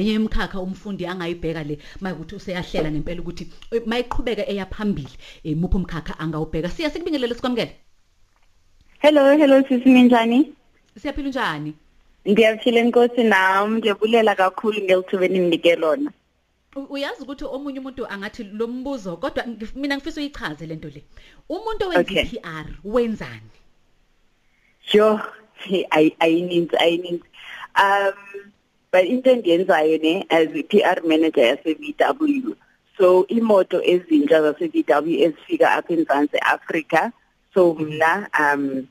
enye imkhakha umfundi angayibheka le mayikuthi useyahlela ngempela ukuthi eh, mayiqhubeka eyaphambili emuphi umkhakha angawubheka siya sikubingelele sikwamukele Hello, hello sisi minjani? siyaphila njani Ngiyaphila inkosi nami, ngiyabulela kakhulu ngelithuba eninginike lona. U- uyazi ukuthi omunye umuntu angathi lo mbuzo kodwa ngif- mina ngifisa uyichaze lento le umuntu owenza Okay. i-PR wenzani Sure, ay ayininzi ayininzi. Um but into engiyenzayo ne as a PR manager yase VW. So imoto ezintsha zase VW ezifika apha eMzansi Africa. So mina um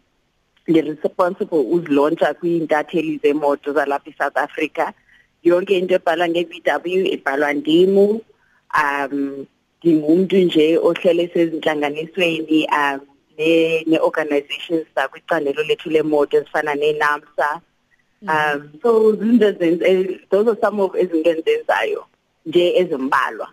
ngiresponsible uzilauncha kwintatheli zemoto zalapha eSouth Africa. Yonke into ebhalwa nge-VW ibhalwa ndimu. Um ngingumuntu nje ohlele sezinhlanganisweni um ne ne-organizations zakwicandelo lethu lemoto ezifana ne-NAMSA um so zinto ezenze those are some of izinto enzenzayo nje ezimbalwa.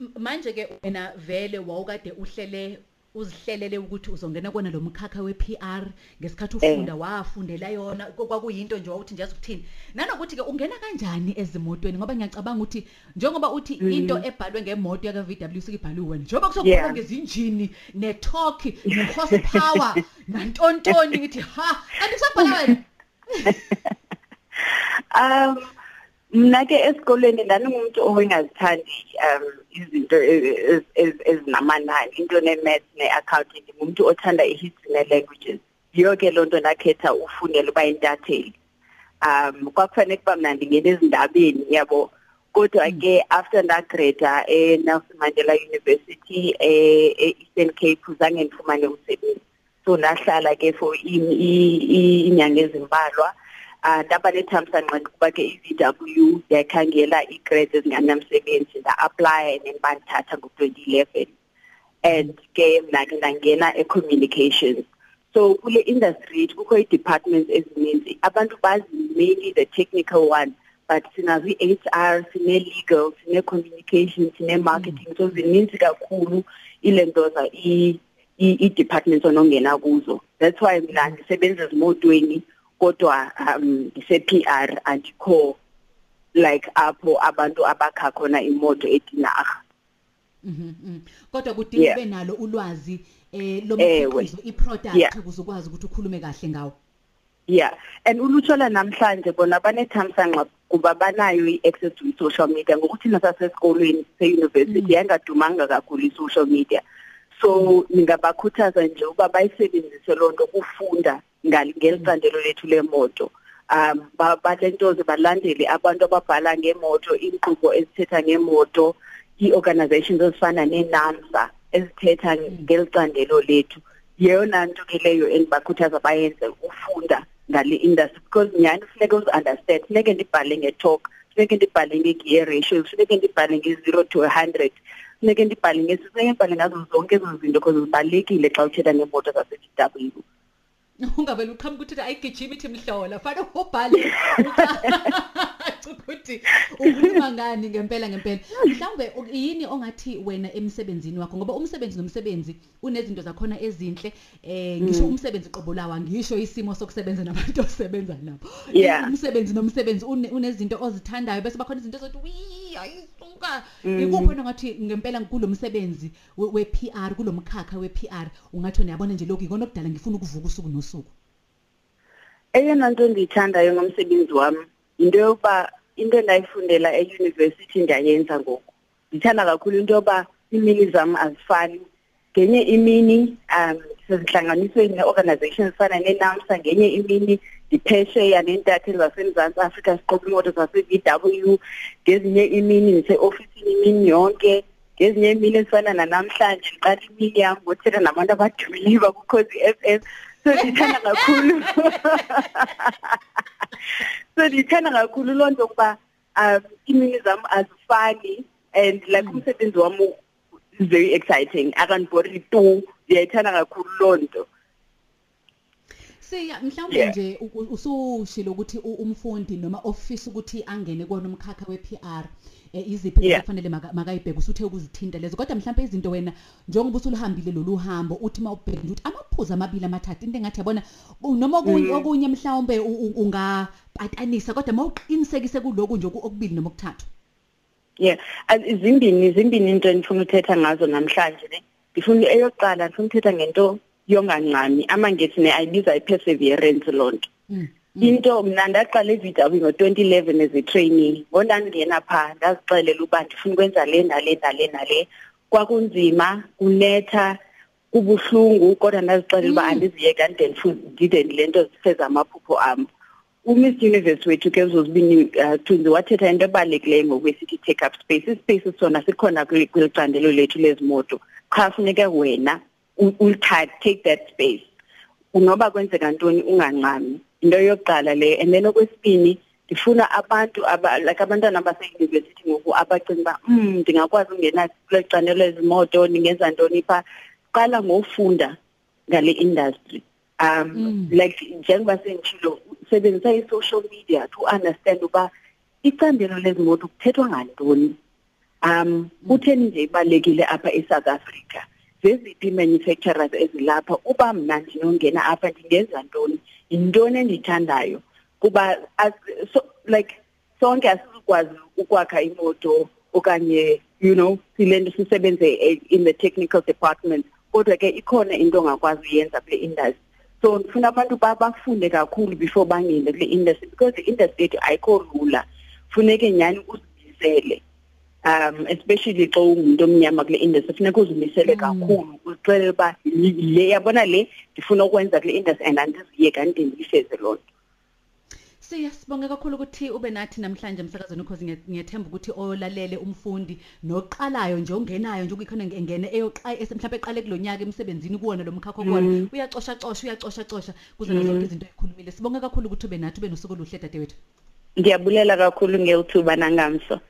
M- manje ke wena vele wawukade uhlele uzihlelele ukuthi uzongena kona lo mkhakha we-PR ngesikhathi ufunda wafundela yona kwa- kwakuyinto nje wawuthi nje ukuthini nanokuthi ke ungena kanjani ezimotweni? Ngoba ngiyacabanga ukuthi njengoba uthi into ebhalwe ngemoto yaka VW sikibhaliwe wena njengoba kusokubhalwa Yeah. ngezinjini ne-torque ne-horsepower nantontoni ngithi ha kanti kusabhala wena. um mina ke esikolweni ndangingumuntu owengazithandi um izinto e- e- ez- ezinamanani. Into ne-maths ne-accounting ngumuntu othanda i-history ne-languages. Yiyo ke loo nto ndakhetha ufundela uba intatheli um kwakufanele kuba mna ndingena ezindabeni yabo. Kodwa ke after ndagrada e-Nelson Mandela University e- e-Eastern Cape zange ndifumane umsebenzi. So ndahlala ke for i- i- i- inyanga ezimbalwa. Ah ndaba nethamsanqa kuba ke i-VW yakhangela i-grades ezinganamsebenzi nda-apply nembandithatha ngo-2011 and ke mna ke ndangena e-communications so kule industry yethu kukho ii-departments ezininzi. Abantu bazi mainly the technical one but sinazo i-HR sine-legal sine-communication sine-marketing so zininzi kakhulu ilentoza i- i- i-departments onongena kuzo that's why mina ndisebenza ezimotweni kodwa um ngise-PR andikho like apho abantu abakha khona imoto edinarha Mhm, mhm. kodwa kudinga Yeah. ube nalo ulwazi eh lo Ewe. mkhiqizo i-product Yeah. ukuze ukwazi ukuthi ukhulume kahle ngawo yeah and ulutsho namhlanje bona banethamsanqa kuba banayo i-access to i-social media ngokuthi nasasesikolweni se-university yangadumanga kakhulu i-social media so ningabakhuthaza nje ukuba bayisebenzise loo nto kufunda ngal- ngelicandelo lethu lemoto. Um ba- balentoze balandele abantu ababhala ngemoto inkqubo ezithetha ngemoto ii-organizations ezifana ne-NAMSA ezithetha ngelicandelo lethu. Yeyona nto ke leyo endibakhuthaza bayenze ufunda ngale industry because nyhani funeka uzi-understand funeke ndibhale nge-talk funeke ndibhale nge-gear ratio funeke ndibhale nge-zero to a hundred. Funeke ndibhale ngesi funeke ndibhale ngazo zonke ezo zinto because zibalulekile xa uthetha ngeemoto zase-D W ungavele uqhamuka ukuthi ayigijima ithi mhlola fanele ubhale. Ukuthi ukhuluma ngani ngempela ngempela? Mhlawumbe u- yini ongathi wena emsebenzini wakho? Ngoba umsebenzi nomsebenzi unezinto zakhona ezinhle eh ngisho umsebenzi qobolawa ngisho isimo sokusebenza nabantu osebenza nabo. Yeah. umsebenzi nomsebenzi une- unezinto ozithandayo bese bakhona izinto ezothi wi ayisuka ikuphi wena ngathi ngempela kulo msebenzi we- we-PR kulo mkhakha we-PR ungathi wena yabona nje lokhu ikona okudala ngifuna ukuvuka usuku nosuku? Eyona nto ndiyithandayo ngomsebenzi wami yinto yokuba into endayifundela eyunivesithi ndiyayenza ngoku. Ndithanda kakhulu into yoba iimini zam azifani. Ngenye imini um sezihlanganisweni ne-organization ezifana ne-NAMSA ngenye imini ndiphesheya nentatheli zasemzantsi afrika siqoba imoto zase-v w ngezinye imini ndise-ofisini imini yonke ngezinye imini ezifana nanamhlanje ndiqala imini yam ngothetha nabantu abadumileyo bakukhozi f m. So ndithanda kakhulu. So ndithanda kakhulu loo nto ukuba um iimini zam azifani and like umsebenzi wam u- is very exciting. Akandibori tu ndiyayithanda kakhulu loo nto. Siya mhlawumbe nje usushilo ukuthi umfundi noma office ukuthi angene kona umkhakha we-PR eh, iziphi kufanele maka- makayibheke usuthe ukuzithinta lezo. Kodwa mhlawumbe izinto wena njengoba usulihambile lolu hambo uthi mawubheke nje ukuthi amaphuzu amabili amathathu into engathi yabona noma okunye Mm. mhlawumbe ungapatanisa kodwa mawuqinisekise kuloko nje oku- okubili noma okuthathu. Yeah. Izimbini zimbini into endifuna uthetha ngazo namhlanje ne? Ngifuna eyokuqala ngifuna uthetha ngento yongancami amangethi ne-ayibiza i-perseverance loo nto Mm, into mna ndaqala eVW ngo-2011 as a trainee ngondandingena phaa ndazixelela uba ndifuna ukwenza le nale nale nale. Kwakunzima kunetha kubuhlungu kodwa ndazixelela uba Mm. andiziyeka ndide ndifu- ndide le nto zifeza amaphupho am. Umiss universe wethu ke uzozibini uh, thunzi wathetha into ebalulekileyo ngokwesithi take up space. Ispace sona sikhona kwi- kweli candelo lethu lezimoto. Qha funeke wena u- ulithathe take that space. Unoba kwenzeka ntoni ungancami into yokuqala leyo and then okwesibini ndifuna abantu aba like abantwana abaseyunivesithi ngoku abacinga uba mm ndingakwazi ukungena kule candelo ezimoto ndingenza ntoni phaa qala ngofunda ngale industry. Um Mm. like njengoba senditshilo sebenzisa i-social media to understand uba icandelo lezimoto kuthethwa ngantoni. Um kutheni nje ibalekile apha eSouth Africa? Zeziphi manufacturers ezilapha. Uba mna ndinongena apha ndingenza ntoni? Yintoni endiyithandayo kuba as- so, like sonke asizukwazi ukwakha imoto okanye you know sile nto sisebenze eh, in the technical department. Kodwa ke ikhona into ongakwazi uyenza kule industry. So ndifuna abantu ba- bafunde kakhulu before bangene kule industry because the industry yethu ayikho lula. Funeke nyhani uzimisele um especially xa ungumuntu omnyama kule industry funeka uzimisele Mm. kakhulu uzixelele uba le yabona le ndifuna ukwenza kule industry and andiziyeka ndide ndiyifeze loo nto. Siya sibonge kakhulu ukuthi ube nathi namhlanje emsakazweni ukhozi ngiya- ngiyathemba ukuthi olalele umfundi noqalayo nje ongenayo nje ukuyikhona engene eyoqa ese- mhlawumbe eqale kulonyaka emsebenzini kuwona lo mkhakha kuwona Mm. uyacosha cosha uyacosha cosha kuze nazo zonke izinto ezikhulumile. Sibonge kakhulu ukuthi ube nathi ube nosuku oluhle dadewethu. Ndiyabulela kakhulu ngelithuba nangamso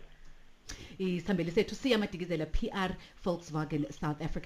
isihambeli sethu siya madikizela PR Volkswagen South Africa